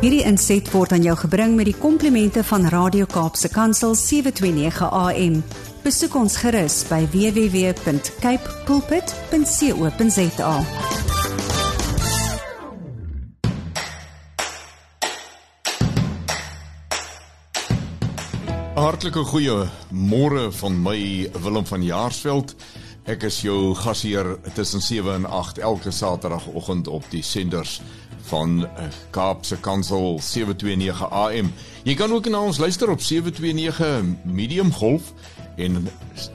Hierdie inset word aan jou gebring met die komplimente van Radio Kaapse Kansel 729 AM. Besoek ons gerus by www.cape pulpit.co.za. Hartlike goeie môre van my Willem van Jaarsveld. Ek is jou gasheer tussen 7 en 8 elke Saterdagoggend op die senders van eh, Kaapse Kansel 729 AM. Jy kan ook na ons luister op 729 Medium Golf en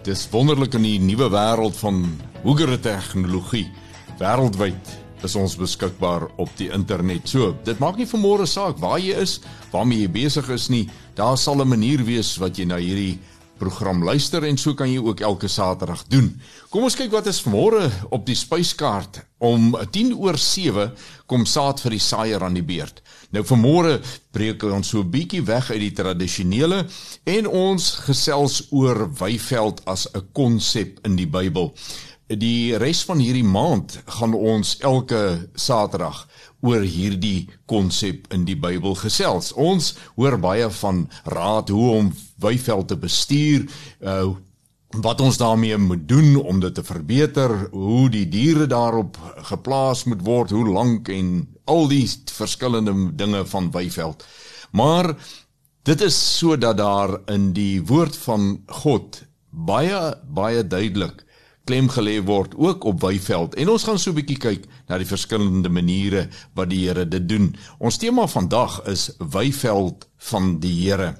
dis wonderlik in die nuwe wêreld van hoëre tegnologie wêreldwyd is ons beskikbaar op die internet. So, dit maak nie vanmôre saak waar jy is, waarmee jy besig is nie. Daar sal 'n manier wees wat jy na hierdie program luister en so kan jy ook elke Saterdag doen. Kom ons kyk wat is vanmôre op die spyskaart. Om 10 oor 7 kom saad vir die saaier aan die beurt. Nou vanmôre breek ons so 'n bietjie weg uit die tradisionele en ons gesels oor weiveld as 'n konsep in die Bybel. Die res van hierdie maand gaan ons elke Saterdag oor hierdie konsep in die Bybel gesels. Ons hoor baie van raad hoe om weiveld te bestuur, uh wat ons daarmee moet doen om dit te verbeter, hoe die diere daarop geplaas moet word, hoe lank en al die verskillende dinge van weiveld. Maar dit is sodat daar in die woord van God baie baie duidelik klem gelê word ook op weiveld en ons gaan so 'n bietjie kyk na die verskillende maniere wat die Here dit doen. Ons tema vandag is weiveld van die Here.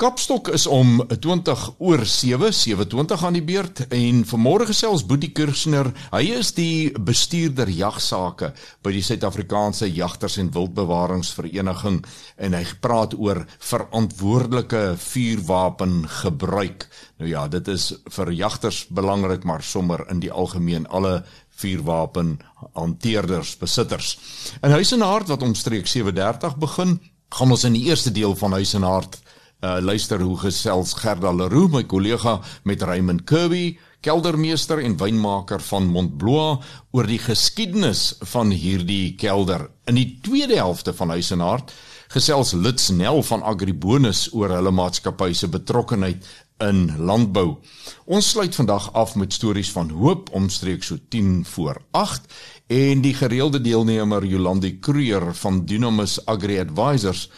Kapstok is om 20 oor 7, 7:20 aan die beurt en vanmôre gesels Boetie Kirchner. Hy is die bestuurder jagsaake by die Suid-Afrikaanse Jagters en Wildbewaringsvereniging en hy praat oor verantwoordelike vuurwapen gebruik. Nou ja, dit is vir jagters belangrik, maar sommer in die algemeen alle vuurwapen hanteerders, besitters. In Huis en Hart wat omstreek 7:30 begin, gaan ons in die eerste deel van Huis en Hart uh, luister hoe gesels Gerda Leroux my kollega met Raymond Kirby keldermeester en wynmaker van Montblois oor die geskiedenis van hierdie kelder in die tweede helfte van Huis en Hart gesels Lits Nel van Agribonus oor hulle maatskappy se betrokkeheid in landbou. Ons sluit vandag af met stories van hoop omstreeks so 10 voor 8 en die gereelde deelnemer Jolandi Kruger van Dynamis Agri Advisors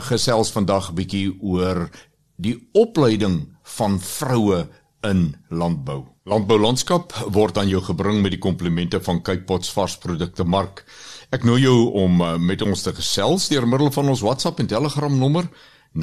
gesels vandag 'n bietjie oor die opleiding van vroue in landbou. Landboulandskap word aan jou gebring met die komplimente van Kypots varsprodukte mark. Ek nooi jou om uh, met ons te gesels deur middel van ons WhatsApp en Telegram nommer 0817291657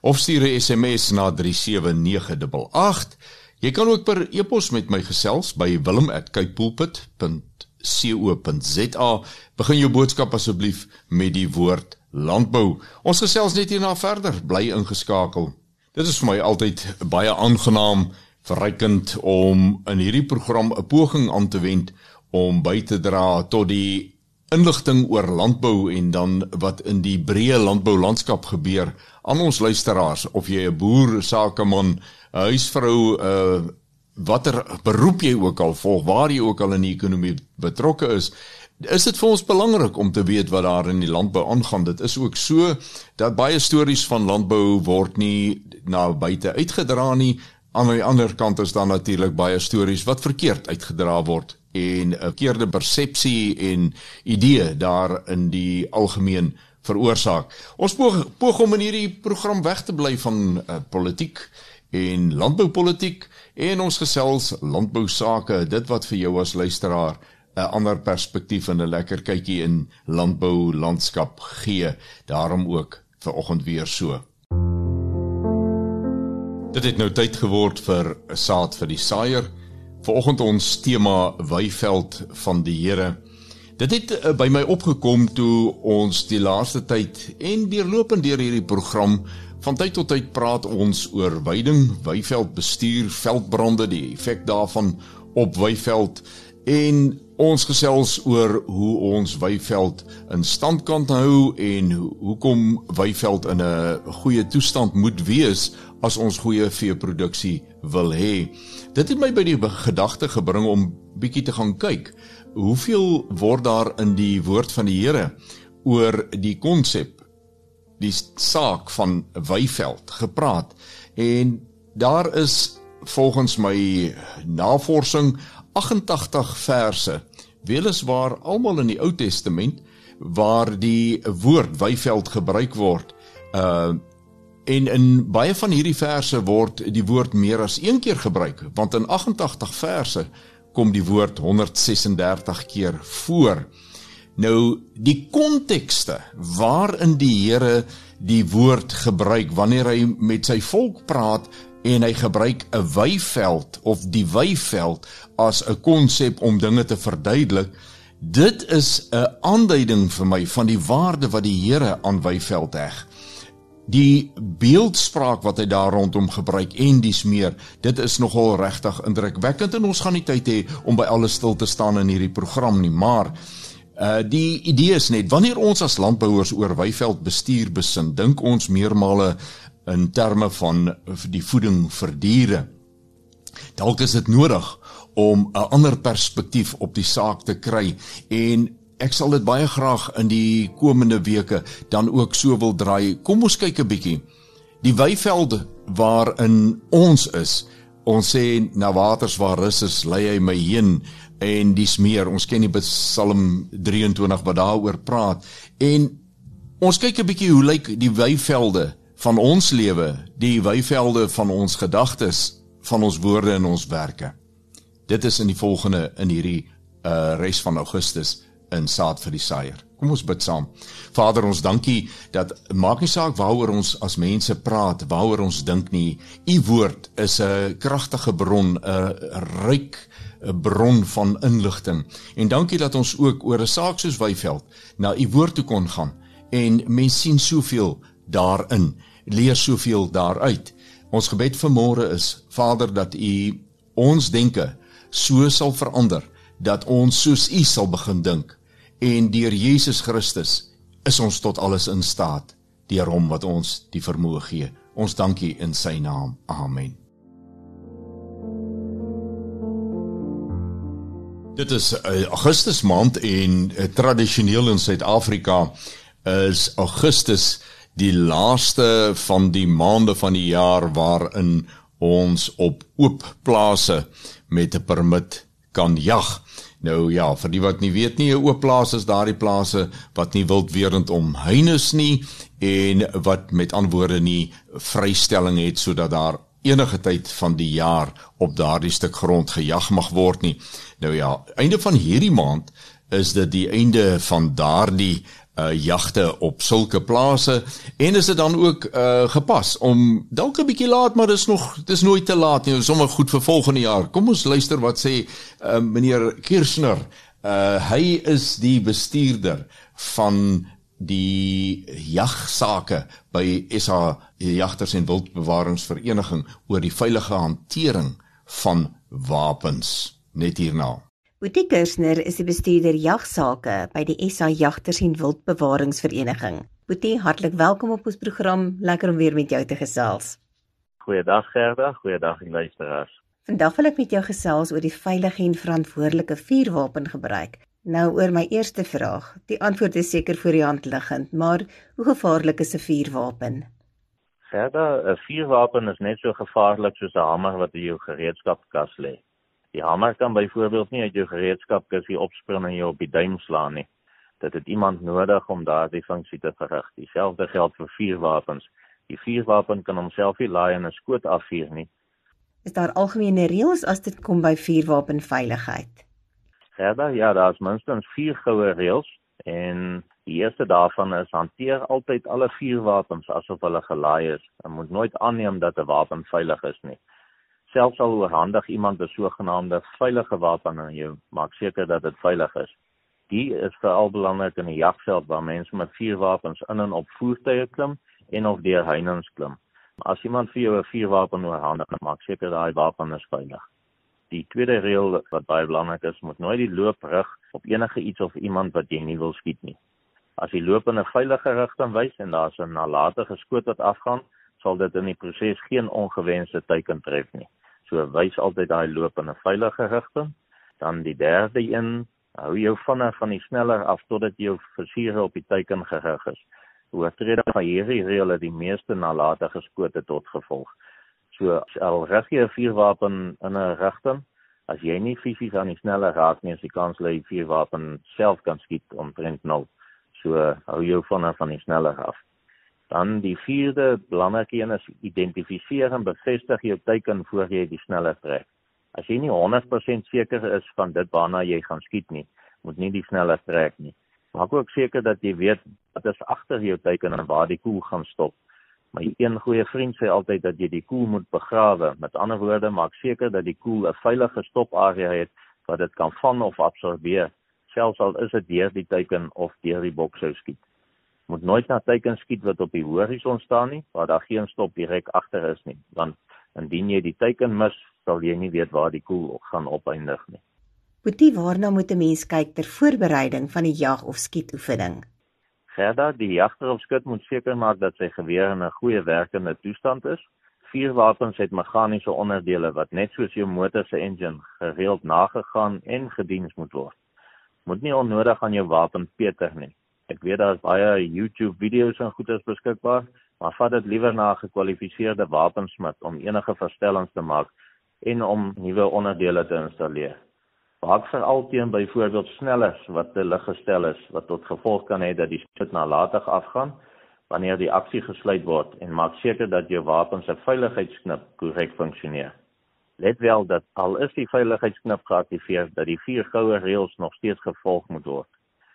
of stuur 'n SMS na 37988. Jy kan ook per e-pos met my gesels by wilhelm@kypulpit.com co.za. Begin jou boodskap asseblief met die woord landbou. Ons gesels net hierna verder, bly ingeskakel. Dit is vir my altyd baie aangenaam, verrykend om in hierdie program 'n poging aan te wend om by te dra tot die inligting oor landbou en dan wat in die breë landboulandskap gebeur aan ons luisteraars of jy 'n boer, sakeman, huisvrou, 'n uh, watter beroep jy ook al volg, waar jy ook al in die ekonomie betrokke is, is dit vir ons belangrik om te weet wat daar in die landbou aangaan. Dit is ook so dat baie stories van landbou word nie na buite uitgedra nie. Aan die ander kant is daar natuurlik baie stories wat verkeerd uitgedra word en 'n verkeerde persepsie en idee daar in die algemeen veroorsaak. Ons poog, poog om in hierdie program weg te bly van uh, politiek en landboupolitiek en ons gesels landbou sake, dit wat vir jou as luisteraar 'n ander perspektief en 'n lekker kykie in landbou landskap gee. Daarom ook vir oggend weer so. Dit het nou tyd geword vir 'n saad vir die saaier. Vanoggend ons tema weiveld van die Here. Dit het uh, by my opgekom toe ons die laaste tyd en deurlopend deur hierdie program Van tyd tot tyd praat ons oor weiding, weiveld bestuur, veldbrande, die effek daarvan op weiveld en ons gesels oor hoe ons weiveld in stand kan hou en hoekom weiveld in 'n goeie toestand moet wees as ons goeie veeproduksie wil hê. Dit het my by die gedagte gebring om bietjie te gaan kyk. Hoeveel word daar in die woord van die Here oor die konsep die saak van Weiveld gepraat en daar is volgens my navorsing 88 verse weliswaar almal in die Ou Testament waar die woord Weiveld gebruik word uh en in baie van hierdie verse word die woord meer as een keer gebruik want in 88 verse kom die woord 136 keer voor. Nou die kontekste waarin die Here die woord gebruik wanneer hy met sy volk praat en hy gebruik 'n weiveld of die weiveld as 'n konsep om dinge te verduidelik. Dit is 'n aanduiding vir my van die waarde wat die Here aan weiveld heg die beeldspraak wat hy daar rondom gebruik en dis meer dit is nogal regtig indrukwekkend en ons gaan nie tyd hê om by alles stil te staan in hierdie program nie maar uh die idee is net wanneer ons as landbouers oor weiveld bestuur besin dink ons meermale in terme van die voeding vir diere dalk is dit nodig om 'n ander perspektief op die saak te kry en ek sal dit baie graag in die komende weke dan ook so wil draai. Kom ons kyk 'n bietjie. Die weivelde waarin ons is. Ons sê na waters waar rus is, lei hy my heen en dis meer. Ons ken die Psalm 23 wat daaroor praat. En ons kyk 'n bietjie hoe lyk die weivelde van ons lewe, die weivelde van ons gedagtes, van ons woorde en ons werke. Dit is in die volgende in hierdie uh res van Augustus in saad vir die saaier. Kom ons bid saam. Vader, ons dankie dat maak nie saak waaroor ons as mense praat, waaroor ons dink nie. U woord is 'n kragtige bron, 'n ryk 'n bron van inligting. En dankie dat ons ook oor 'n saak soos Wyveld na u woord toe kon gaan en mens sien soveel daarin, leer soveel daaruit. Ons gebed vir môre is, Vader, dat u ons denke so sal verander dat ons soos u sal begin dink en deur Jesus Christus is ons tot alles in staat deur hom wat ons die vermoë gee. Ons dankie in sy naam. Amen. Dit is uh, Augustus maand en uh, tradisioneel in Suid-Afrika is Augustus die laaste van die maande van die jaar waarin ons op oop plase met 'n permit kan jag. Nou ja, vir die wat nie weet nie, 'n oop plaas is daardie plase wat nie wildweerend omheinis nie en wat met antwoorde nie vrystelling het sodat daar enige tyd van die jaar op daardie stuk grond gejag mag word nie. Nou ja, einde van hierdie maand is dit die einde van daardie uh jagte op sulke plase en is dit dan ook uh gepas om dalk 'n bietjie laat maar dis nog dis nooit te laat nie sommer goed vir volgende jaar. Kom ons luister wat sê uh meneer Kirchner. Uh hy is die bestuurder van die jagsake by SA Jagters en Wildbewaringsvereniging oor die veilige hantering van wapens. Net hierna Boetie Kirsner is die bestuurder jagsake by die SA Jagters en Wildbewaringsvereniging. Boetie, hartlik welkom op ons program. Lekker om weer met jou te gesels. Goeiedag Gerda, goeiedag luisteraars. Vandag wil ek met jou gesels oor die veilige en verantwoordelike vuurwapengebruik. Nou oor my eerste vraag. Die antwoord is seker voor die hand liggend, maar hoe gevaarlik is 'n vuurwapen? Gerda, 'n vuurwapen is net so gevaarlik soos 'n hamer wat in jou gereedskapskas lê. Die hamer kan byvoorbeeld nie uit jou gereedskapkissie opspring en jou op die duim slaan nie. Dit het iemand nodig om daardie funksie te verrig. Dieselfde geld vir vuurwapens. Die vuurwapen kan homself nie laai en 'n skoot afvuur nie. Is daar algemene reëls as dit kom by vuurwapenveiligheid? Verder, ja, daar's minstens 4 goue reëls en die eerste daarvan is hanteer altyd alle vuurwapens asof hulle gelaai is. Jy moet nooit aanneem dat 'n wapen veilig is nie selfs al oorhandig iemand 'n sogenaamde veilige wapen aan jou, maak seker dat dit veilig is. Die is veral belangrik in 'n jagveld waar mense met vuurwapens in en op voertuie klim en of deur heininge klim. As iemand vir jou 'n vuurwapen oorhandig, maak seker daai wapen is veilig. Die tweede reël wat baie belangrik is, moet nooit die loop rig op enige iets of iemand wat jy nie wil skiet nie. As die loop in 'n veilige rigting wys en daar's 'n nalatige skoot wat afgaan, sal dit in die proses geen ongewenste teiken tref nie. So wys altyd daai loop in 'n veilige rigting. Dan die derde een, hou jou vinnig van die sneller af totdat jou versiere op die teiken gerig is. Oortreding van hierdie reël het die meeste nalatige skote tot gevolg. So al rig jy 'n vuurwapen in 'n rigting, as jy nie fisies aan die sneller raak nie, is die kans dat jy vuurwapen self kan skiet omtrent nul. So hou jou vinnig van die sneller af. Dan die vierde belangrike een is identifiseer en bevestig jou teiken voor jy die sneller trek. As jy nie 100% seker is van dit waarna jy gaan skiet nie, moet nie die sneller trek nie. Maak ook seker dat jy weet wat is agter jou teiken en waar die koel gaan stop. My een goeie vriend sê altyd dat jy die koel moet begrawe. Met ander woorde, maak seker dat die koel 'n veilige stoparea het wat dit kan vang of absorbeer, selfs al is dit deur die teiken of deur die boksou skiet moet nooit na teikens skiet wat op die horison staan nie, waar daar geen stop direk agter is nie, want indien jy die teiken mis, sal jy nie weet waar die koel gaan opeindig nie. Boetie, waarna moet 'n mens kyk ter voorbereiding van die jag of skietoefening? Gerda, die jagter of skut moet seker maak dat sy geweer in 'n goeie werkende toestand is. Vuurwapens het meganiese onderdele wat net soos jou motor se engine gereeld nagegaan en gediens moet word. Moet nie onnodig aan jou wapen peter nie. Ek weet daar's baie YouTube video's en goeders beskikbaar, maar vat dit liewer na 'n gekwalifiseerde wapensmid om enige verstellings te maak en om nuwe onderdele te installeer. Waak veral teen byvoorbeeld snellers wat te lig gestel is wat tot gevolg kan hê dat die skoot nalatig afgaan wanneer die aksie gesluit word en maak seker dat jou wapen se veiligheidsknip korrek funksioneer. Let wel dat al is die veiligheidsknip geaktiveer dat die vier goue reëls nog steeds gevolg moet word.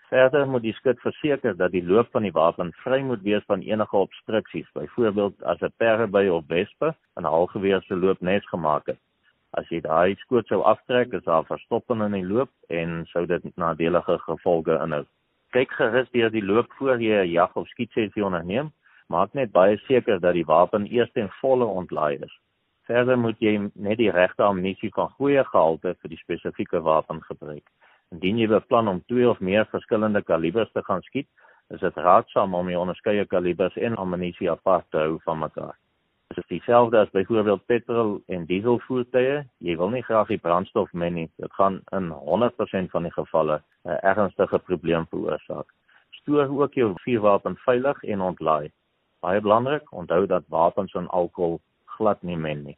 Verder moet die skut verseker dat die loop van die wapen vry moet wees van enige obstruksies, byvoorbeeld as 'n perby of wespe 'n halgeweer se loop nes gemaak het. As jy daai skoot sou aftrek, is daar verstopping in die loop en sou dit nadelige gevolge inhou. Kyk gerus deur die loop voor jy 'n jag of skietsessie onderneem, maak net baie seker dat die wapen eers ten volle ontlaai is. Verder moet jy net die regte ammunisie van goeie gehalte vir die spesifieke wapen gebruik. Indien jy beplan om twee of meer verskillende kalibers te gaan skiet, is dit raadsaam om die onderskeie kalibers en ammunisie apart te hou van mekaar. Dit is dieselfde as byvoorbeeld petrol en diesel voertuie. Jy wil nie graag die brandstof men nie. Dit gaan in 100% van die gevalle 'n ernstige probleem veroorsaak. Stoor ook jou vuurwapen veilig en ontlaai. Baie belangrik, onthou dat wapens en alkohol glad nie men nie.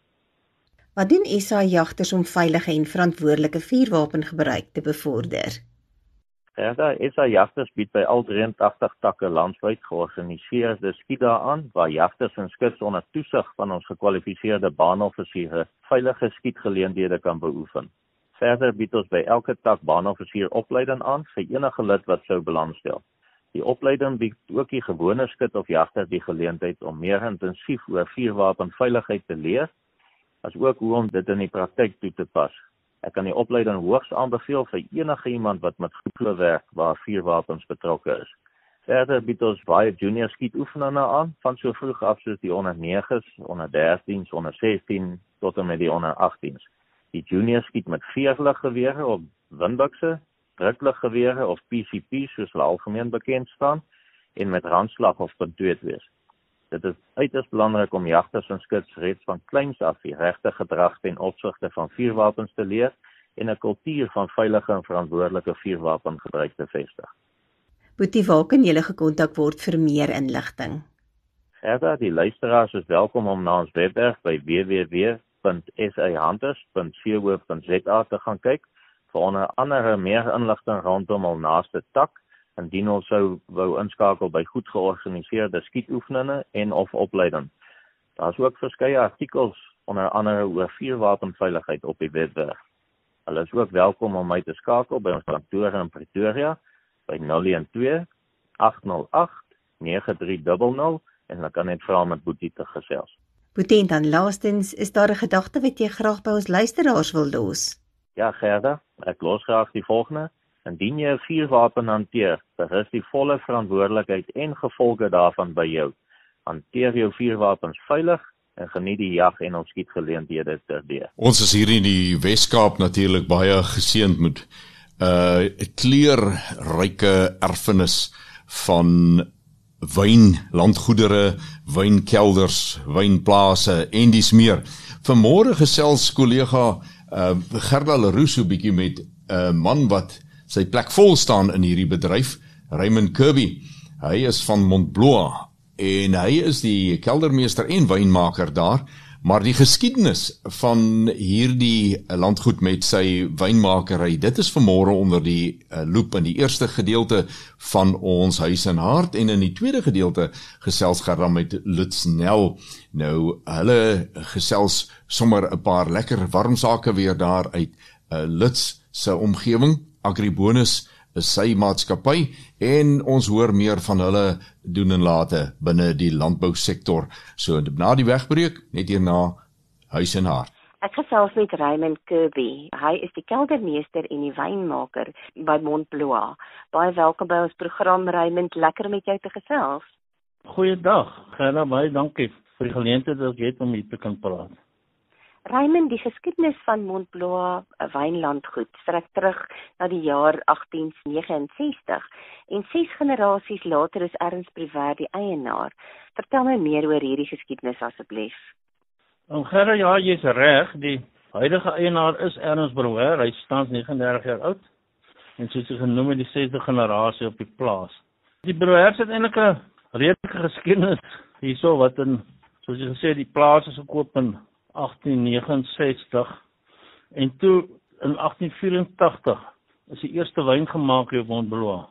Wat doen SA jagters om veilige en verantwoordelike vuurwapengebruik te bevorder? Ja, SA jagters bied by al 83 takke landwyd georganiseerde skietdae aan waar jagters en skuts onder toesig van ons gekwalifiseerde baanoffisiere veilige skietgeleenthede kan beoefen. Verder bied ons by elke tak baanoffisier opleiding aan vir enige lid wat sou belangstel. Die opleiding bied ook die gewone skut of jagter die geleentheid om meer intensief oor vuurwapenveiligheid te leer asook hoe om dit in die praktyk toe te pas. Ek kan die opleiding hoogs aanbeveel vir enige iemand wat met groepe werk waar vuurwapens betrokke is. Verder bied ons baie junior skietoefeninge aan van so vroeg af soos die onder 9s, onder 13s, onder 16 tot en met die onder 18s. Die junior skiet met veerlig gewere op windbukse, druklig gewere of PCP soos hulle algemeen bekend staan en met randslag of punt 2 wees. Dit is uiters belangrik om jagters en skuts reeds van kleins af die regte gedrag ten opsigte van vuurwapens te leer en 'n kultuur van veilige en verantwoordelike vuurwapengebruik te vestig. Boetie, waar kan jy gekontak word vir meer inligting? Gerda, die luisteraars is welkom om na ons webwerf by www.sahunters.co.za te gaan kyk vir onder andere meer inligting rondom ons naaste tak indien ons sou wou inskakel by goed georganiseerde skietoefeninge en of opleiding. Daar's ook verskeie artikels onder andere oor vuurwapenveiligheid op die webwerf. Hulle is ook welkom om my te skakel by ons kantoor in Pretoria by 012 808 9300 en dan kan net vra met Boetie te gesels. Boetie, dan laastens, is daar 'n gedagte wat jy graag by ons luisteraars wil los? Ja, Gerda, ek los graag die volgende. Indien jy 'n vuurwapen hanteer, berus die volle verantwoordelikheid en gevolge daarvan by jou. Hanteer jou vuurwapens veilig en geniet die jag en opskietgeleenthede terdeur. Ons is hier in die Wes-Kaap natuurlik baie geseënd met 'n uh, kleurryke erfenis van wynlandgoedere, wynkelders, wynplase en dis meer. Vanmôre gesels kollega uh, Gerda Leroux so bietjie met 'n man wat sy plek vol staan in hierdie bedryf, Raymond Kirby. Hy is van Montbloa en hy is die keldermeester en wynmaker daar. Maar die geskiedenis van hierdie landgoed met sy wynmakery, dit is vanmôre onder die uh, loop in die eerste gedeelte van ons huis en hart en in die tweede gedeelte gesels geram met Lutsnel. Nou hulle gesels sommer 'n paar lekker warm sake weer daar uit uh, Luts se omgewing, Agribonus is sy maatskappy en ons hoor meer van hulle doen en late binne die landbousektor. So na die wegbreek net hierna huis en hart. Ek gesels met Raymond Kirby. Hy is die keldermeester en die wynmaker by Montbloa. Baie welkom by ons program Raymond, lekker om met jou te gesels. Goeiedag. Gerda, baie dankie vir die geleentheid dat ek het om hier te kan praat. Raymond, die geskiedenis van Montbloa wynlandgoed strek terug na die jaar 1869 en ses generasies later is Ernst Brewer die eienaar. Vertel my meer oor hierdie geskiedenis asseblief. Om Gerra ja, jy's reg, die huidige eienaar is Ernst Brewer, hy staan 39 jaar oud en soos hy genoem het die sesde generasie op die plaas. Die Brewers het eintlik 'n redelike geskiedenis hierso wat in soos jy gesê die plaas is gekoop in 1869 en toe in 1884 is die eerste wyn gemaak hier op Montbloa.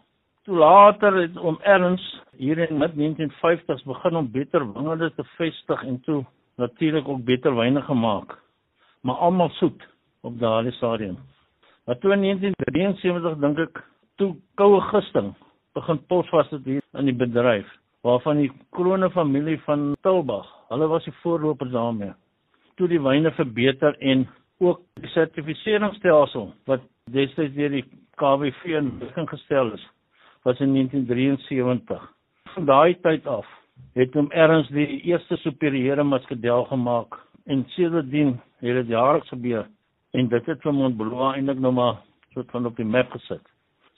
Toe later het oom Ernst hier in mid 1950s begin om beter wingerde te vestig en toe natuurlik ook beter wyne gemaak. Maar almal soet op daardie stadium. Maar toe in 1973 dink ek toe koue gisting begin posvas het hier in die bedryf waarvan die krone familie van Tilbag, hulle was die voorlopers daarmee toe die wyne verbeter en ook die sertifiseringsstelsel wat destyds deur die KWV in werking gestel is was in 1973. Van daai tyd af het hom erns die eerste superiore maskadel gemaak en sedertdien het dit jaarliks gebeur en dit het vir Montbloa eintlik nou maar soort van op die map gesit.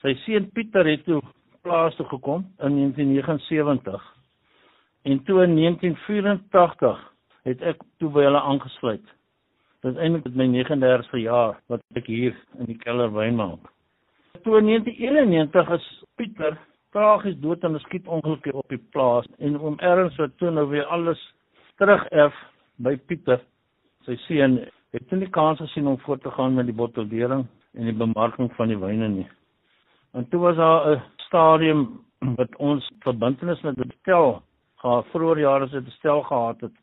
Sy seun Pieter het toe plaas toe gekom in 1979 en toe in 1984 het ek toe by hulle aangesluit. Dit is eintlik my 39ste jaar wat ek hier in die keller wyn maak. Toe in 1991 is Pieter tragies dood in 'n skietongeluk op die plaas en oom Ernst wat toe nou weer alles terugerf by Pieter. Sy seun het nie kans gesien om voort te gaan met die botteldering en die bemarking van die wyne nie. En toe was daar 'n stadium wat ons verbintenis met die stel gehad vroeër jare se stel gehad het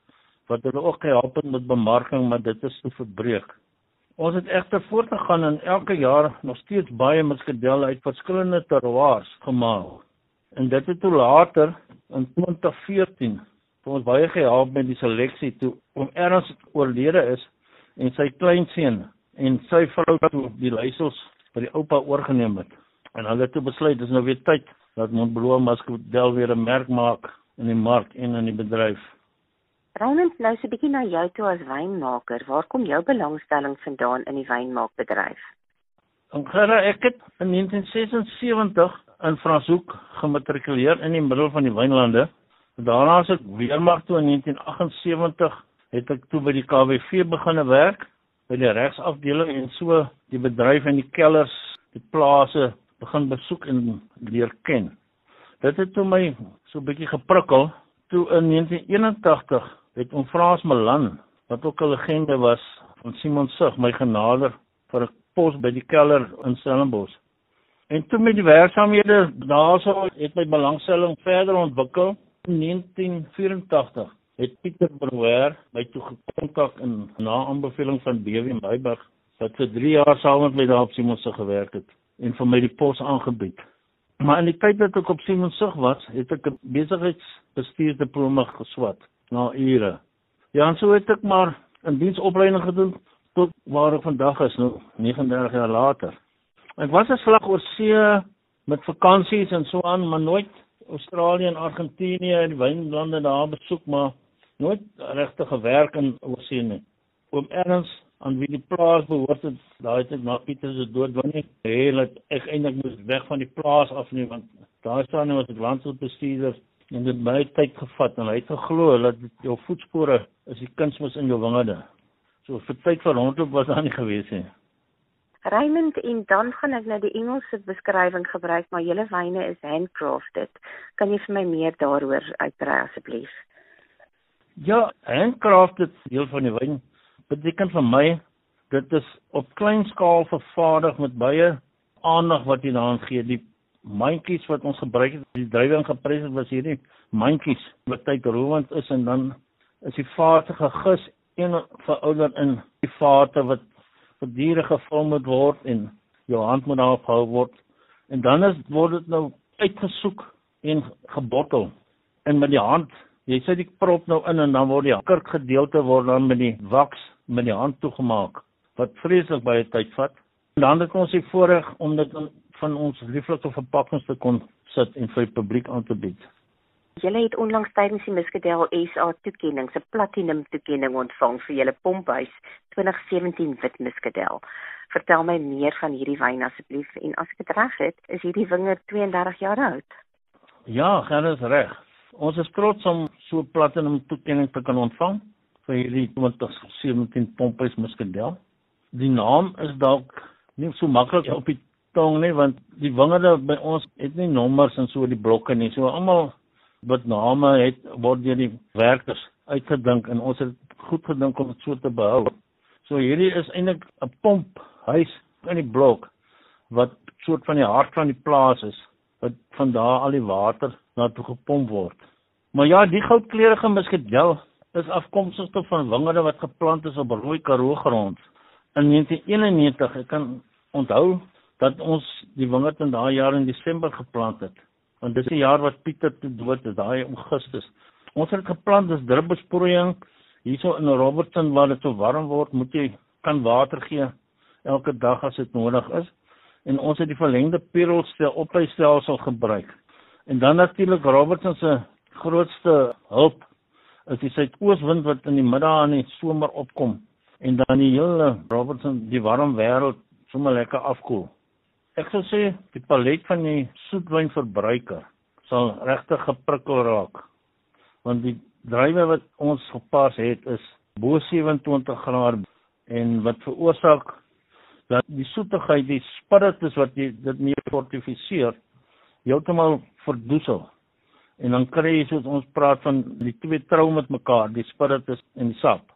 wat hulle ook gehelp het met bemarking, maar dit is te verbreek. Ons het egter voortgegaan en elke jaar nog steeds baie muskadelle uit verskillende terroirs gemaak. En dit het toe later in 2014 vir ons baie gehelp met die seleksie toe om erns oorlede is en sy kleinseun en sy vrou toe die leiersels by die oupa oorgeneem het. En hulle het toe besluit dis nou weer tyd dat Montbloa muskadel weer 'n merk maak in die mark en in die bedryf. Raymond, nou so 'n bietjie na jou toe as wynmaker. Waar kom jou belangstelling vandaan in die wynmaakbedryf? Ongerre, ek het in 1976 in Franshoek gematrikuleer in die middel van die wynlande. Daarna as ek weermag toe in 1978 het ek toe by die KWV begine werk by die regsafdeling en so die bedryf en die kellers, die plase begin besoek en leer ken. Dit het toe my so 'n bietjie geprikkel toe in 1981 het om Frans Malan wat ook 'n legende was van Simon Sug my genader vir 'n pos by die keller in Stellenbosch. En toe met die werksamehede daarso het my belangstelling verder ontwikkel. In 1984 het Pieter Brouwer my toe gekontak in na aanbeveling van BW Meyburg wat vir 3 jaar saam met my daar op Simon Sug gewerk het en vir my die pos aangebied. Maar in die tyd dat ek op Simon Sug was, het ek 'n besigheidsbestuursdiploma geswat na ure. Ja, en so het ek maar 'n diensopleiding gedoen tot waar ek vandag is nou 39 jaar later. Ek was 'n slag oor see met vakansies en so aan, maar nooit Australië en Argentinië en die wynlande daar besoek maar nooit regtig gewerk in oorsee nie. Oom Ernst aan wie die plaas behoort het, daai het na Pieter se dood wanneer hy het ek eintlik moes weg van die plaas af nie want daar staan nou as ek landsoutbestuurder en dit baie tyd gevat en hy het geglo dat jou voetspore is die kunsmis in jou wingerde. So vir tyd van rondloop was daar nie gewees nie. Raymond en dan gaan ek nou die Engelse beskrywing gebruik, maar julle wyne is handcrafted. Kan jy vir my meer daaroor uitbrei asseblief? Ja, handcrafted deel van die wyn beteken vir my dit is op klein skaal vervaardig met baie aandag wat jy daaraan gee. Die mandjies wat ons gebruik het, die druiwe ingepres het was hierdie mandjies wat tyd rowend is en dan is die vate gegis en verouder in. Die vate wat vir diere gevul moet word en jou hand moet daarop hou word. En dan is word dit nou uitgesoek en gebottel. En met die hand jy sit die prop nou in en dan word die kurk gedeelte word dan met die waks met die hand toegemaak wat vreeslik baie tyd vat. Dan het ons die voorreg om dit van ons lieflike verpakkings te kon sit en vir die publiek aan te bied Julle het onlangs tydens die Muscadel SA toekenning, 'n platinum toekenning ontvang vir julle pomphuis 2017 wit Muscadel. Vertel my meer van hierdie wyn asseblief en as ek dit reg het, is hierdie wingerd 32 jaar oud. Ja, gerus reg. Ons is trots om so platinum toekenning te kan ontvang vir hierdie 2017 pomphuis Muscadel. Die naam is dalk nie so maklik op die tong nie want die wingerde by ons het nie nommers en so die blokke nie. So almal wat name het word deur die werkers uitgedink en ons het goed gedink om dit so te behou. So hierdie is eintlik 'n pomp huis in die blok wat soort van die hart van die plaas is wat van daar al die water na toe gepomp word. Maar ja, die goudkleurige muskadel is afkomstig van wingerde wat geplant is op rooi karoo grond in 1991. Ek kan onthou dat ons die wingerd in daai jaar in Desember geplant het want dis die jaar wat Pieter te dood is, daai Augustus. Ons het geplan dis druppelsproeiing hierso in Robertson waar dit so warm word, moet jy kan water gee elke dag as dit nodig is. En ons het die verlengde perelstel opleistelsel gebruik. En dan natuurlik Robertson se grootste hulp is die suidooswind wat in die middag aan die somer opkom en dan die hele Robertson die warm wêreld sommer lekker afkoel. Ek sou sê die palet van die soetwynverbruiker sal regtig geprikkel raak. Want die druiwe wat ons gepas het is bo 27 grade en wat veroorsaak dat die soetigheid, die spiritus wat jy dit mee fortifiseer, heeltemal verdoesel. En dan kry jy soos ons praat van die twee trou met mekaar, die spiritus en die sap.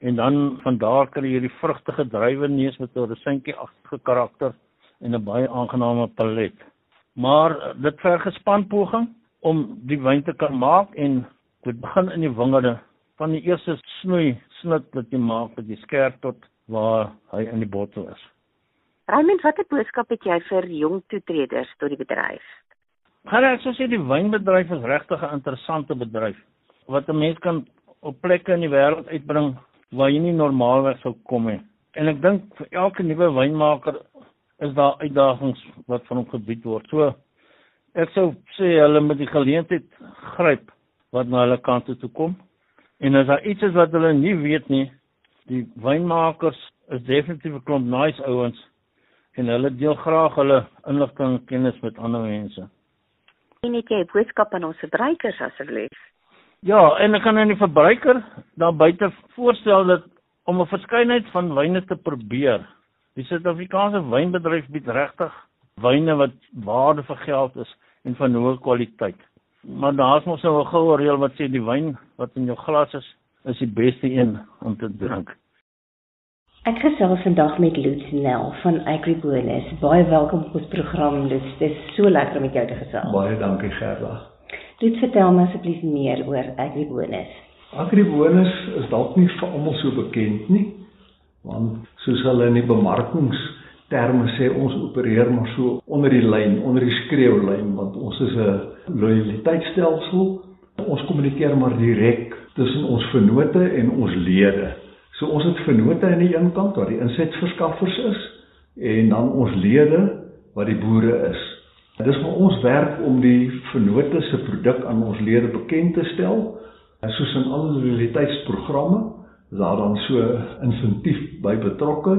En dan van daar kry jy die vrugtige druiwe neus met 'n resentjie agtige karakter en 'n baie aangename palet. Maar dit verg gespan poging om die wyn te kan maak en dit begin in die wingerde van die eerste snoei snit wat jy maak met die skerp tot waar hy in die bottel is. Raymond, watter boodskap het jy vir jong toetreders tot die bedryf? Gaan ek sê die wynbedryf is regtig 'n interessante bedryf wat 'n mens kan op plekke in die wêreld uitbring waar jy nie normaalweg sou kom nie. En ek dink vir elke nuwe wynmaker is daar uitdagings wat van hom gebied word. So ek sou sê hulle moet die geleentheid gryp wat na hulle kant toe kom. En as daar iets is wat hulle nie weet nie, die wynmakers is definitief 'n klomp nice ouens en hulle deel graag hulle inligting en kennis met ander mense. En net jy boodskap aan ons verbruikers asseblief. Ja, en ek kan aan die verbruiker daar buite voorstel dat om 'n verskeidenheid van wyne te probeer Die Suid-Afrikaanse wynbedryf bied regtig wyne wat waarde vir geld is en van hoë kwaliteit. Maar daar's mos nou 'n goue reël wat sê die wyn wat in jou glas is, is die beste een om te drink. Ek gesels vandag met Lutz Nel van Agribonus. Baie welkom op ons program Lutz. Dit is so lekker om met jou te gesels. Baie dankie Gerda. Lutz, vertel my asseblief meer oor Agribonus. Agribonus is dalk nie vir almal so bekend nie want soos hulle in die bemarkingsterme sê ons opereer maar so onder die lyn, onder die skreeulyn want ons is 'n loyaliteitstelsel. Ons kommunikeer maar direk tussen ons vennote en ons lede. So ons het vennote aan die een kant waar die insetverskaffers is en dan ons lede wat die boere is. Dit is vir ons werk om die vennote se produk aan ons lede bekend te stel. Soos in al die loyaliteitsprogramme is daar dan so insentief by betrokke?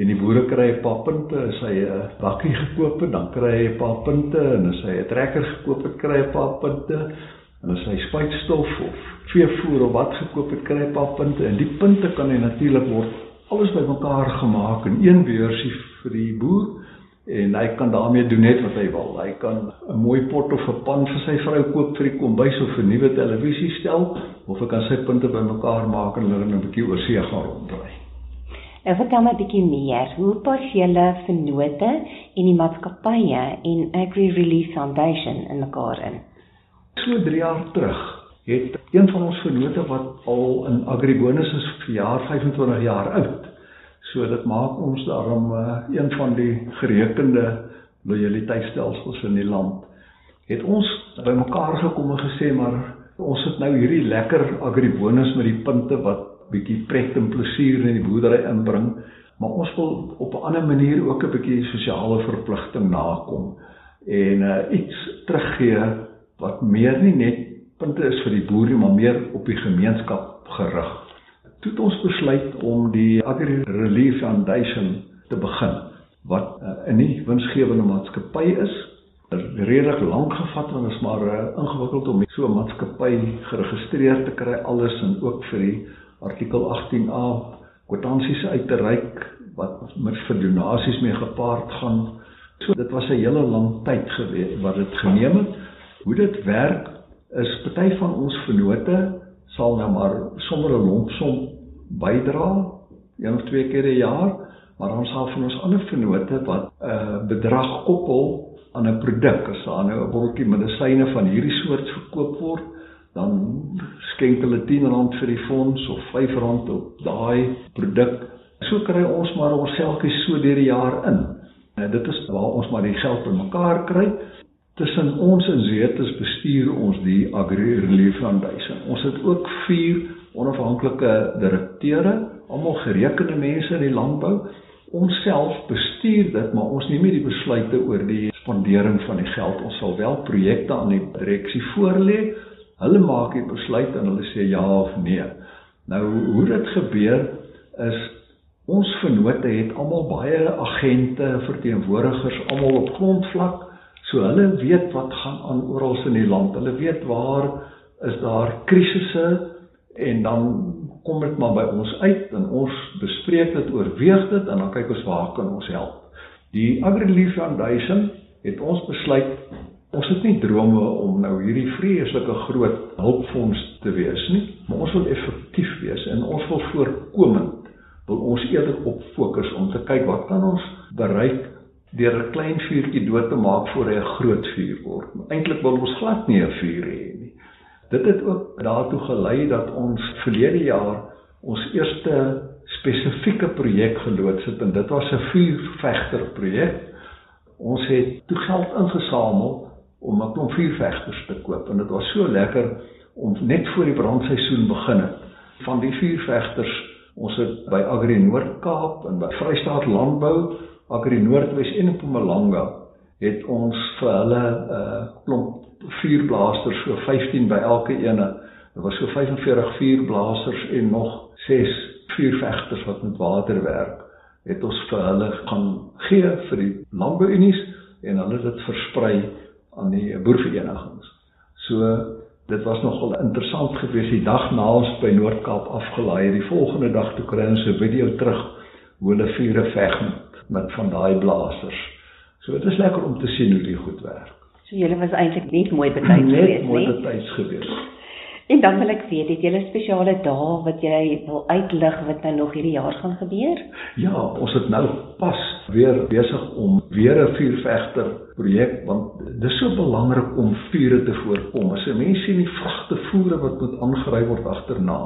En die boere kry 'n paar punte as hy 'n bakkie gekoop het, dan kry hy 'n paar punte. En as hy 'n trekker gekoop het, kry hy 'n paar punte. En as hy spuitstof of veevoer of wat gekoop het, kry hy 'n paar punte. En die punte kan hy natuurlik word alles bymekaar gemaak in een beursie vir die boer en hy kan daarmee doen net wat hy wil. Hy kan 'n mooi pot of 'n pan vir sy vrou koop vir die kombuis of 'n nuwe televisie stel of hy kan sy punte bymekaar maak en hulle 'n bietjie oor see gaan rondry. Nou vertel my 'n bietjie meer. Hoe pas julle vennote en die maatskappye en Agri Relief Foundation in mekaar in? So 3 jaar terug het een van ons vennote wat al in Agribonus is vir jaar 25 jaar oud. So dit maak ons daarom uh, een van die gerekende loyaliteitsstelsels in die land. Het ons bymekaar gekom en gesê maar ons het nou hierdie lekker Agribonus met die punte wat bietjie pret en plesier in die boerdery inbring, maar ons wil op 'n ander manier ook 'n bietjie sosiale verpligting nakom en uh, iets teruggee wat meer nie net punte is vir die boer nie, maar meer op die gemeenskap gerig. Toe het ons besluit om die Agri Relief Foundation te begin wat uh, 'n nie winsgewende maatskappy is redelik lank gevat want dit is maar uh, ingewikkeld om so 'n maatskappy geregistreer te kry alles en ook vir die artikel 18A kwitansies uit te reik wat met vir donasies mee gepaard gaan. So dit was 'n hele lang tyd gewees wat dit geneem het. Hoe dit werk is party van ons vennote sal nou maar sommer 'n lompsom bydra een of twee keer 'n jaar, maar dan sal van ons ander vennote wat 'n uh, bedrag koppel aan 'n produk, as daar nou 'n botteltjie medisyne van hierdie soort verkoop word, dan skenk hulle R10 vir die fonds of R5 op daai produk. So kry ons maar ons selfies so deur die jaar in. En dit is waar ons maar die geld bymekaar kry. Tussen ons en Zetes bestuur ons die Agri Relief Foundation. Ons het ook 4 onafhanklike direkteure, almal gerekende mense in die landbou. Ons self bestuur dit, maar ons neem nie die besluite oor die spandering van die geld. Ons sal wel projekte aan die direksie voorlê Hulle maak die besluit en hulle sê ja of nee. Nou hoe dit gebeur is ons vennote het almal baie agente, verteenwoordigers almal op grondvlak. So hulle weet wat gaan aan oral in die land. Hulle weet waar is daar krisisse en dan kom dit maar by ons uit en ons bespreek dit, oorweeg dit en dan kyk ons waar kan ons help. Die AgriLife Foundation het ons besluit Ons het nie drome om nou hierdie vreeslike groot hulpfonds te wees nie, maar ons wil effektief wees en ons wil voorkomend wil ons eerder op fokus om te kyk wat kan ons bereik deur 'n klein vuurtjie dood te maak voor hy 'n groot vuur word. Eintlik wil ons glad nie 'n vuur hê nie. Dit het ook daartoe gelei dat ons verlede jaar ons eerste spesifieke projek geloods het en dit was 'n vuurvegter projek. Ons het toe geld ingesamel om 'n klomp vuurvegters te koop en dit was so lekker om net voor die brandseisoen begin het van die vuurvegters ons het by Agri Noord-Kaap en by Vrystaat Landbou Agri Noordwes en Mpumalanga het ons vir hulle 'n uh, klomp vuurblaasters so 15 by elke ene daar was so 45 vuurblaasters en nog 6 vuurvegters wat met water werk het ons vir hulle gaan gee vir die landbouunies en hulle het dit versprei aan die boerverenigings. So dit was nogal interessant geweest die dag na ons by Noord-Kaap afgelaai het. Die volgende dag toe kry ons 'n video terug hoe hulle vure veg met, met van daai blaasters. So dit is lekker om te sien hoe dit goed werk. So julle was eintlik net mooi betyds geweest, nee? Mooi betyds geweest. En dan wil ek weet, het julle spesiale dae wat jy wil uitlig wat nou nog hierdie jaar gaan gebeur? Ja, ons het nou pas weer besig om weer 'n vuurvegter projek want dis so belangrik om vure te voorkom. As 'n mens sien die vragte voere wat moet aangry word agterna.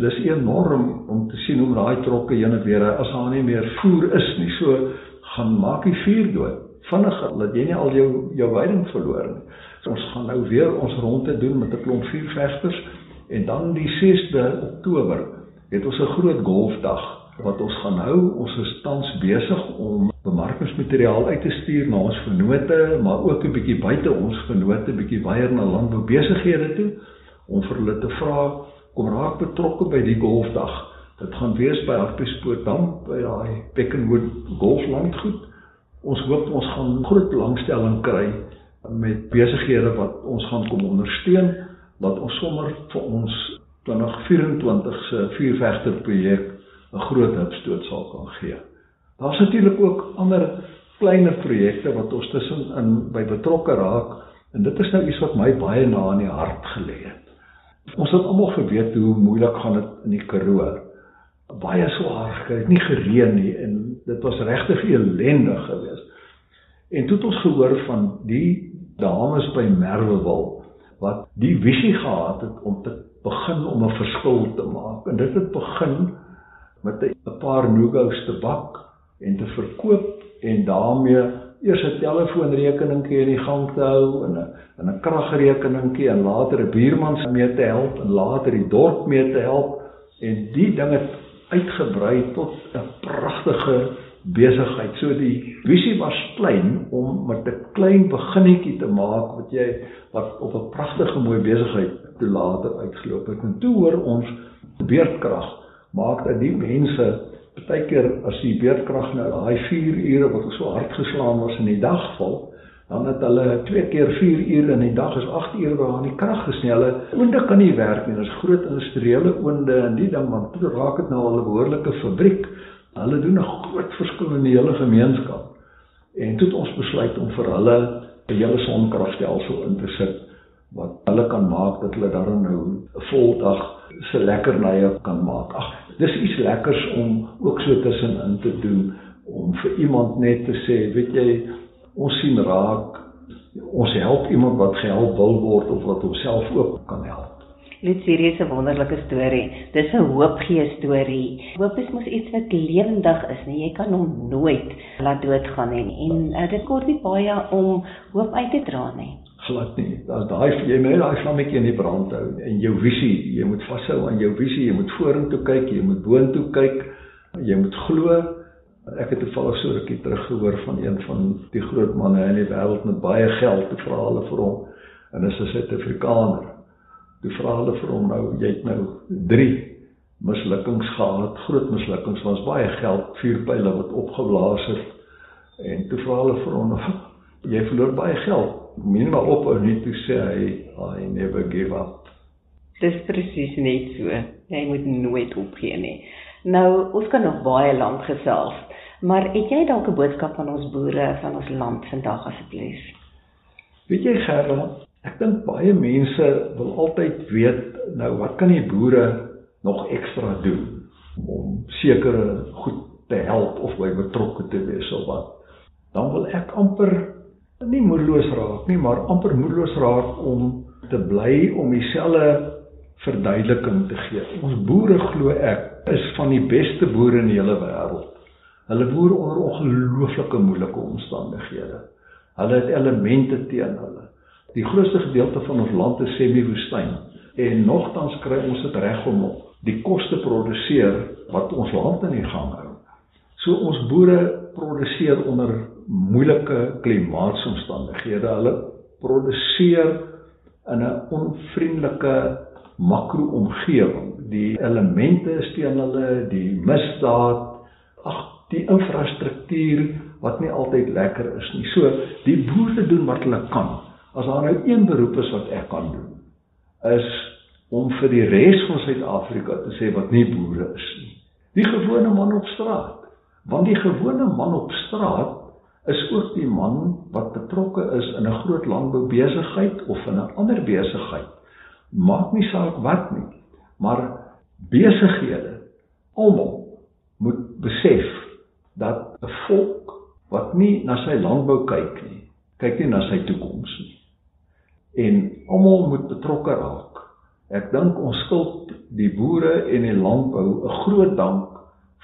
Dis enorm om te sien hoe daai trokke heen en weer as daar nie meer voer is nie. So gaan maak die vuur dood. Vinniger dat jy nie al jou jou weiding verloor nie. So ons gaan nou weer ons ronde doen met 'n klomp vuurvegters en dan die 6de Oktober het ons 'n groot golfdag wat ons gaan hou. Ons is tans besig om bemarkingsmateriaal uit te stuur na ons vennote, maar ook 'n bietjie buite ons vennote, bietjie weier na landboubesighede toe om vir hulle te vra kom raak betrokke by die golfdag. Dit gaan wees by Hartbeespoortdam by daai Beckenwood golflandgoed. Ons hoop ons gaan groot belangstelling kry met besighede wat ons gaan kom ondersteun wat ons sommer vir ons 2024 se vuurvegter projek 'n groot hupstoot sal kan gee. Daar's natuurlik ook ander kleiner projekte wat ons tussenin by betrokke raak en dit is nou iets wat my baie na in die hart gelê het. Ons het almal geweet hoe moeilik gaan dit in die Karoo. Baie swaar gekry, nie gereën nie en dit was regtig elendig geweest. En toe het ons gehoor van die dames by Merwewil wat die visie gehad het om te begin om 'n verskil te maak. En dit het begin met 'n paar nougous te bak en te verkoop en daarmee eers 'n telefoonrekeningkie in die gang te hou en 'n en 'n kragrekeningkie en later 'n buurman se mee te help en later die dorp mee te help en die ding het uitgebrei tot 'n pragtige besigheid. So die visie was klein om met 'n klein beginnetjie te maak wat jy wat op 'n pragtige mooi besigheid toe later uitgeloop het. En toe hoor ons beerdkrag maak dat die mense partykeer as die beerdkrag nou daai 4 ure wat so hard geslaan was in die dag val dan het hulle twee keer 4 ure in die dag is 8 ure waar aan die krag gesnelle oonde kan nie werk nie. Is groot industriële oonde en die ding want toe raak dit nou al 'n behoorlike fabriek. Hulle doen 'n groot verskil in die hele gemeenskap. En toe het ons besluit om vir hulle 'n hele sonkragstelsel in te sit wat hulle kan maak dat hulle daar nou 'n voldag se lekkernye kan maak. Ag, dis iets lekkers om ook so tussenin te doen om vir iemand net te sê, weet jy, ons sien raak ons help iemand wat gehelp wil word of wat homself ook kan help. Dit is 'n wonderlike storie. Dis 'n hoopgee storie. Hoop is mos iets wat lewendig is, nee, jy kan hom nooit laat doodgaan nie en uh, dit kort nie baie om hoop uit te dra nie. Glad nie. Daar's daai jy moet daai vlammetjie in die brand hou en jou visie, jy moet vashou aan jou visie, jy moet vorentoe kyk, jy moet boontoe kyk, jy moet glo. Ek het toevallig so rukkie terug gehoor van een van die groot manne in die wêreld met baie geld te vra hulle vir hom en dis 'n Suid-Afrikaner toe vra hulle vir hom nou jy het nou 3 mislukkings gehad groot mislukkings was baie geld vuurpyle wat opgeblaas het en toe vra hulle vir hom jy verloor baie geld min maar op en nie toe sê hy I never give up. Dis presies net so. Jy moet nooit opgee nie. Nou ons kan nog baie lank gesels maar het jy dalk 'n boodskap aan ons boere van ons land vandag asseblief? Weet jy Gerard Ek dink baie mense wil altyd weet nou wat kan die boere nog ekstra doen om sekere goed te help of by betrokke te wees of wat. Dan wil ek amper nie moedeloos raak nie, maar amper moedeloos raak om te bly om dieselfde verduideliking te gee. Ons boere glo ek is van die beste boere in die hele wêreld. Hulle boer onder ongelooflike moeilike omstandighede. Hulle het elemente teen hulle. Die grootste gedeelte van ons land is semi-woestyn en nogtans kry ons dit reg om die kos te produseer wat ons land in die gang hou. So ons boere produseer onder moeilike klimaatsomstandighede. Hulle produseer in 'n onvriendelike makro-omgewing. Die elemente is teen hulle, die misdaad, ag, die infrastruktuur wat nie altyd lekker is nie. So die boere doen wat hulle kan As daar nou een beroep is wat ek kan doen, is om vir die res van Suid-Afrika te sê wat nie boere is nie. Die gewone man op straat. Want die gewone man op straat is ook die man wat betrokke is in 'n groot landboubesigheid of in 'n ander besigheid. Maak nie saak wat nie, maar besighede almal moet besef dat 'n volk wat nie na sy landbou kyk nie, kyk nie na sy toekoms nie en almal moet betrokke raak. Ek dink ons skuld die boere en die landbou 'n groot dank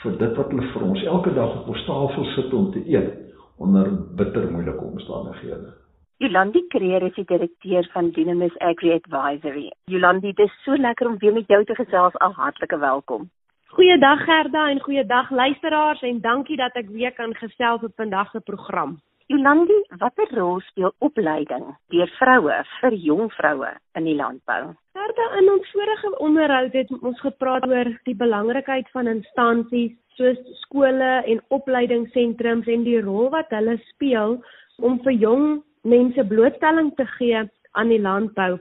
vir dit wat hulle vir ons elke dag op ons tafel sit om te eet onder bitter moeilike omstandighede. Jolandi Creer is die direkteur van Dynamis Agri Advisory. Jolandi, dit is so lekker om weer met jou te gesels. Al hartlike welkom. Goeiedag Gerda en goeiedag luisteraars en dankie dat ek weer kan gesels op vandag se program. Jolandi, watter rol speel opleiding deur vroue vir jong vroue in die landbou? Verder in ons vorige onderhoud het ons gepraat oor die belangrikheid van instansies soos skole en opleidingssentrums en die rol wat hulle speel om vir jong mense blootstelling te gee aan die landbou.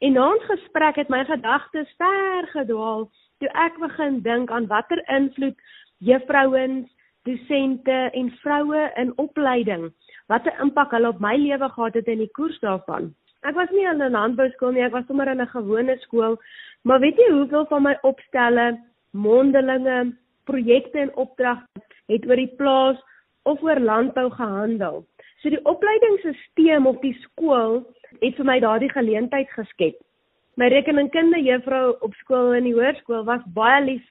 En na ons gesprek het my gedagtes ver gedwaal toe ek begin dink aan watter invloed juffrouens dosente en vroue in opleiding. Wat 'n impak hulle op my lewe gehad het in die koers daarvan. Ek was nie in 'n landbouskool nie, ek was sommer in 'n gewone skool, maar weet jy hoeveel van my opstelle, mondelinge, projekte en opdragte het oor die plaas of oor landbou gehandel. So die opleidingsstelsel of die skool het vir my daardie geleentheid geskep. My rekeningkunde juffrou op skool in die hoërskool was baie lief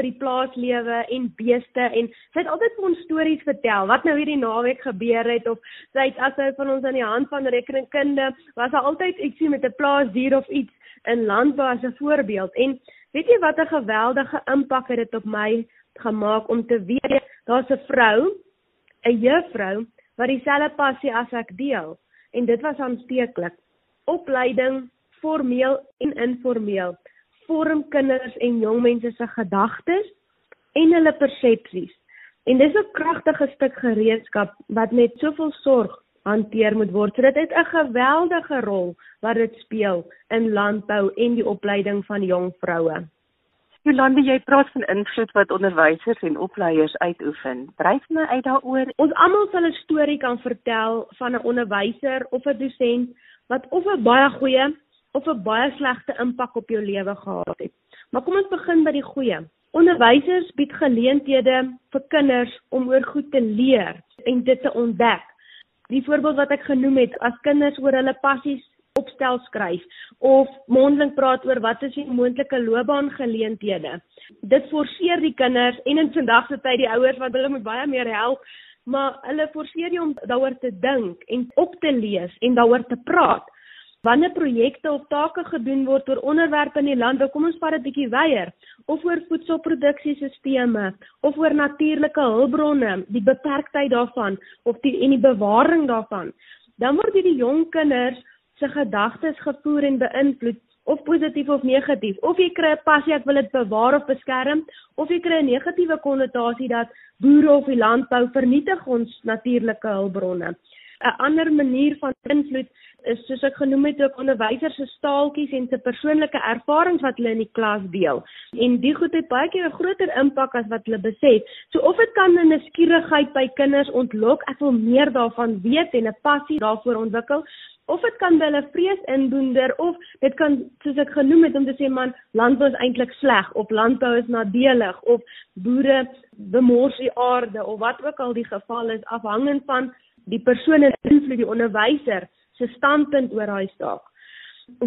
vir die plaaslewe en beeste en sy het altyd vir ons stories vertel. Wat nou hierdie naweek gebeur het of sy het as sy van ons aan die hand van rekeningkunde was daar altyd ietsie met 'n plaasdier of iets in landbou as 'n voorbeeld. En weet jy wat 'n geweldige impak het dit op my gemaak om te weet daar's 'n vrou 'n juffrou wat dieselfde passie as ek deel. En dit was aansteeklik opleiding formeel en informeel vorm kinders en jong mense se gedagtes en hulle persepsies. En dis 'n kragtige stuk gereedskap wat met soveel sorg hanteer moet word. So dit het 'n geweldige rol wat dit speel in landbou en die opleiding van jong vroue. Jolande, jy praat van invloed wat onderwysers en opleiers uitoefen. Dryf my uit daaroor. Ons almal sal 'n storie kan vertel van 'n onderwyser of 'n dosent wat of 'n baie goeie of 'n baie slegte impak op jou lewe gehad het. Maar kom ons begin by die goeie. Onderwysers bied geleenthede vir kinders om oor goed te leer en dit te ontdek. Die voorbeeld wat ek genoem het, as kinders oor hulle passies opstel skryf of mondeling praat oor wat is die moontlike loopbaangeleenthede. Dit forceer die kinders en in vandag se tyd die ouers wat hulle moet baie meer help, maar hulle forceer jou om daaroor te dink en op te lees en daaroor te praat wanneer projekte of take gedoen word oor onderwerpe in die land, kom ons vat dit bietjie weier of oor voedselproduksiesisteme of oor natuurlike hulpbronne, die beperktheid daarvan of die en die bewaring daarvan. Dan word hierdie jong kinders se gedagtes gevoer en beïnvloed of positief of negatief. Of jy kry 'n passie ek wil dit bewaar of beskerm of jy kry 'n negatiewe konnotasie dat boere of die landbou vernietig ons natuurlike hulpbronne. 'n Ander manier van invloed is soos ek genoem het ook onderwysers se staaltjies en se persoonlike ervarings wat hulle in die klas deel. En die goed het baie keer 'n groter impak as wat hulle besef. So of dit kan 'n nuuskierigheid by kinders ontlok, ek wil meer daarvan weet en 'n passie daarvoor ontwikkel, of dit kan hulle vrees inboender of dit kan soos ek genoem het om te sê man, landbou is eintlik sleg of landbou is nadelig of boere bemors die aarde of wat ook al die geval is afhangend van die persoon en invloed die onderwyser se standpunt oor daai saak.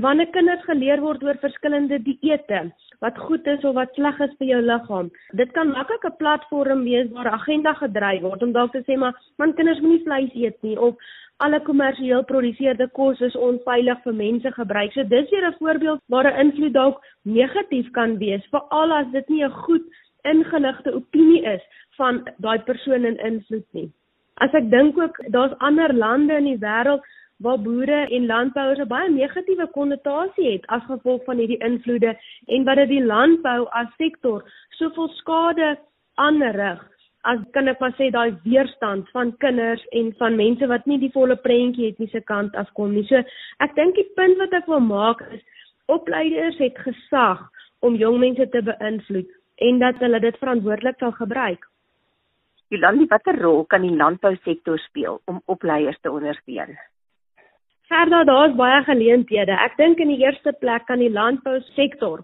Wanneer kinders geleer word oor verskillende dieete, wat goed is of wat sleg is vir jou liggaam, dit kan maklik 'n platform wees waar agenda gedryf word om dalk te sê maar man kinders moenie vleis eet nie of alle kommersieel geproduseerde kos is onveilig vir mense gebruik. So dis weer 'n voorbeeld waar 'n invloed dalk negatief kan wees, veral as dit nie 'n goed ingeligte opinie is van daai persoon in invloed nie. As ek dink ook daar's ander lande in die wêreld waar boere en landbouers 'n baie negatiewe konnotasie het as gevolg van hierdie invloede en wat dit die landbou as sektor soveel skade aanrig as kan ek maar sê daai weerstand van kinders en van mense wat nie die volle prentjie het nie se kant af kom nie. So ek dink die punt wat ek wil maak is opleiders het gesag om jong mense te beïnvloed en dat hulle dit verantwoordelik sal gebruik. Jolandi, watter rol kan die landbousektor speel om opleiers te ondersteun? Gerda, daar's baie geleenthede. Ek dink in die eerste plek kan die landbousektor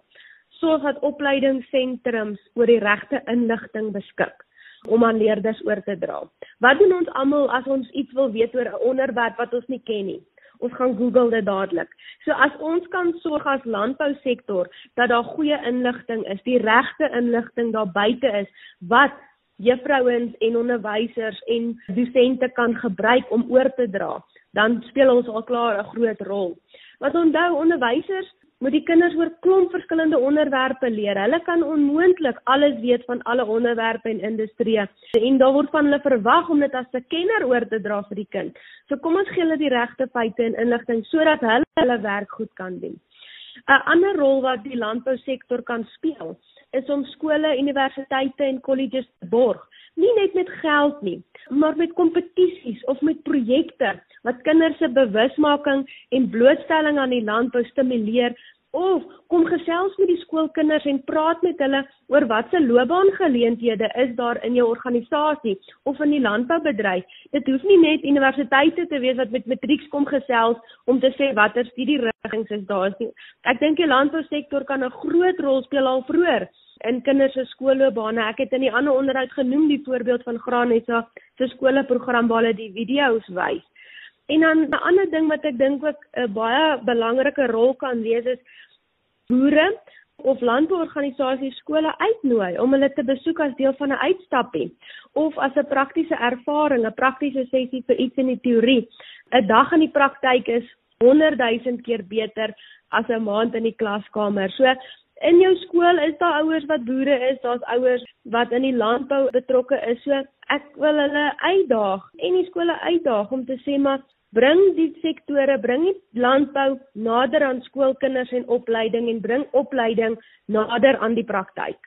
sorg dat opleidingssentrums oor die regte inligting beskik om aan leerders oor te dra. Wat doen ons almal as ons iets wil weet oor 'n onderwerp wat ons nie ken nie? Ons gaan Google dit dadelik. So as ons kan sorg as landbousektor dat daar goeie inligting is, die regte inligting daar buite is wat juffrouens en onderwysers en dosente kan gebruik om oor te dra dan speel ons al klaar 'n groot rol. Wat onthou onderwysers moet die kinders oor klomp verskillende onderwerpe leer. Hulle kan onmoontlik alles weet van alle onderwerpe en industrieë en daar word van hulle verwag om dit as 'n kenner oor te dra vir die kind. So kom ons gee hulle die regte feite en inligting sodat hulle hulle werk goed kan doen. 'n Ander rol wat die landbousektor kan speel, is om skole, universiteite en kolleges te borg nie net met geld nie, maar met kompetisies of met projekte wat kinders se bewusmaking en blootstelling aan die landbou stimuleer of kom gesels met die skoolkinders en praat met hulle oor wat se loopbaangeleenthede is daar in jou organisasie of in die landboubedryf. Dit hoef nie net universiteite te wees wat met matrieks kom gesels om te sê watter studierigtinge is daar nie. Ek dink die landbousektor kan 'n groot rol speel al vroeër in kinders se skoolloopbane. Ek het in die ander onderhoud genoem die voorbeeld van Granessa se skoolprogram waar hulle die video's wys. En dan 'n ander ding wat ek dink ook 'n baie belangrike rol kan wees is boere of landbouorganisasies skole uitnooi om hulle te besoek as deel van 'n uitstappie of as 'n praktiese ervaring, 'n praktiese sessie vir iets in die teorie. 'n Dag in die praktyk is 100 000 keer beter as 'n maand in die klaskamer. So in jou skool is daar ouers wat boere is, daar's ouers wat in die landbou betrokke is. So ek wil hulle uitdaag en die skole uitdaag om te sê maar bring die sektore, bring die landbou nader aan skoolkinders en opleiding en bring opleiding nader aan die praktyk.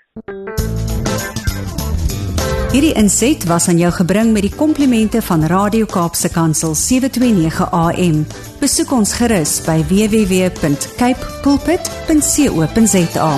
Hierdie inset was aan jou gebring met die komplimente van Radio Kaapse Kansel 729 AM. Besoek ons gerus by www.cape pulpit.co.za.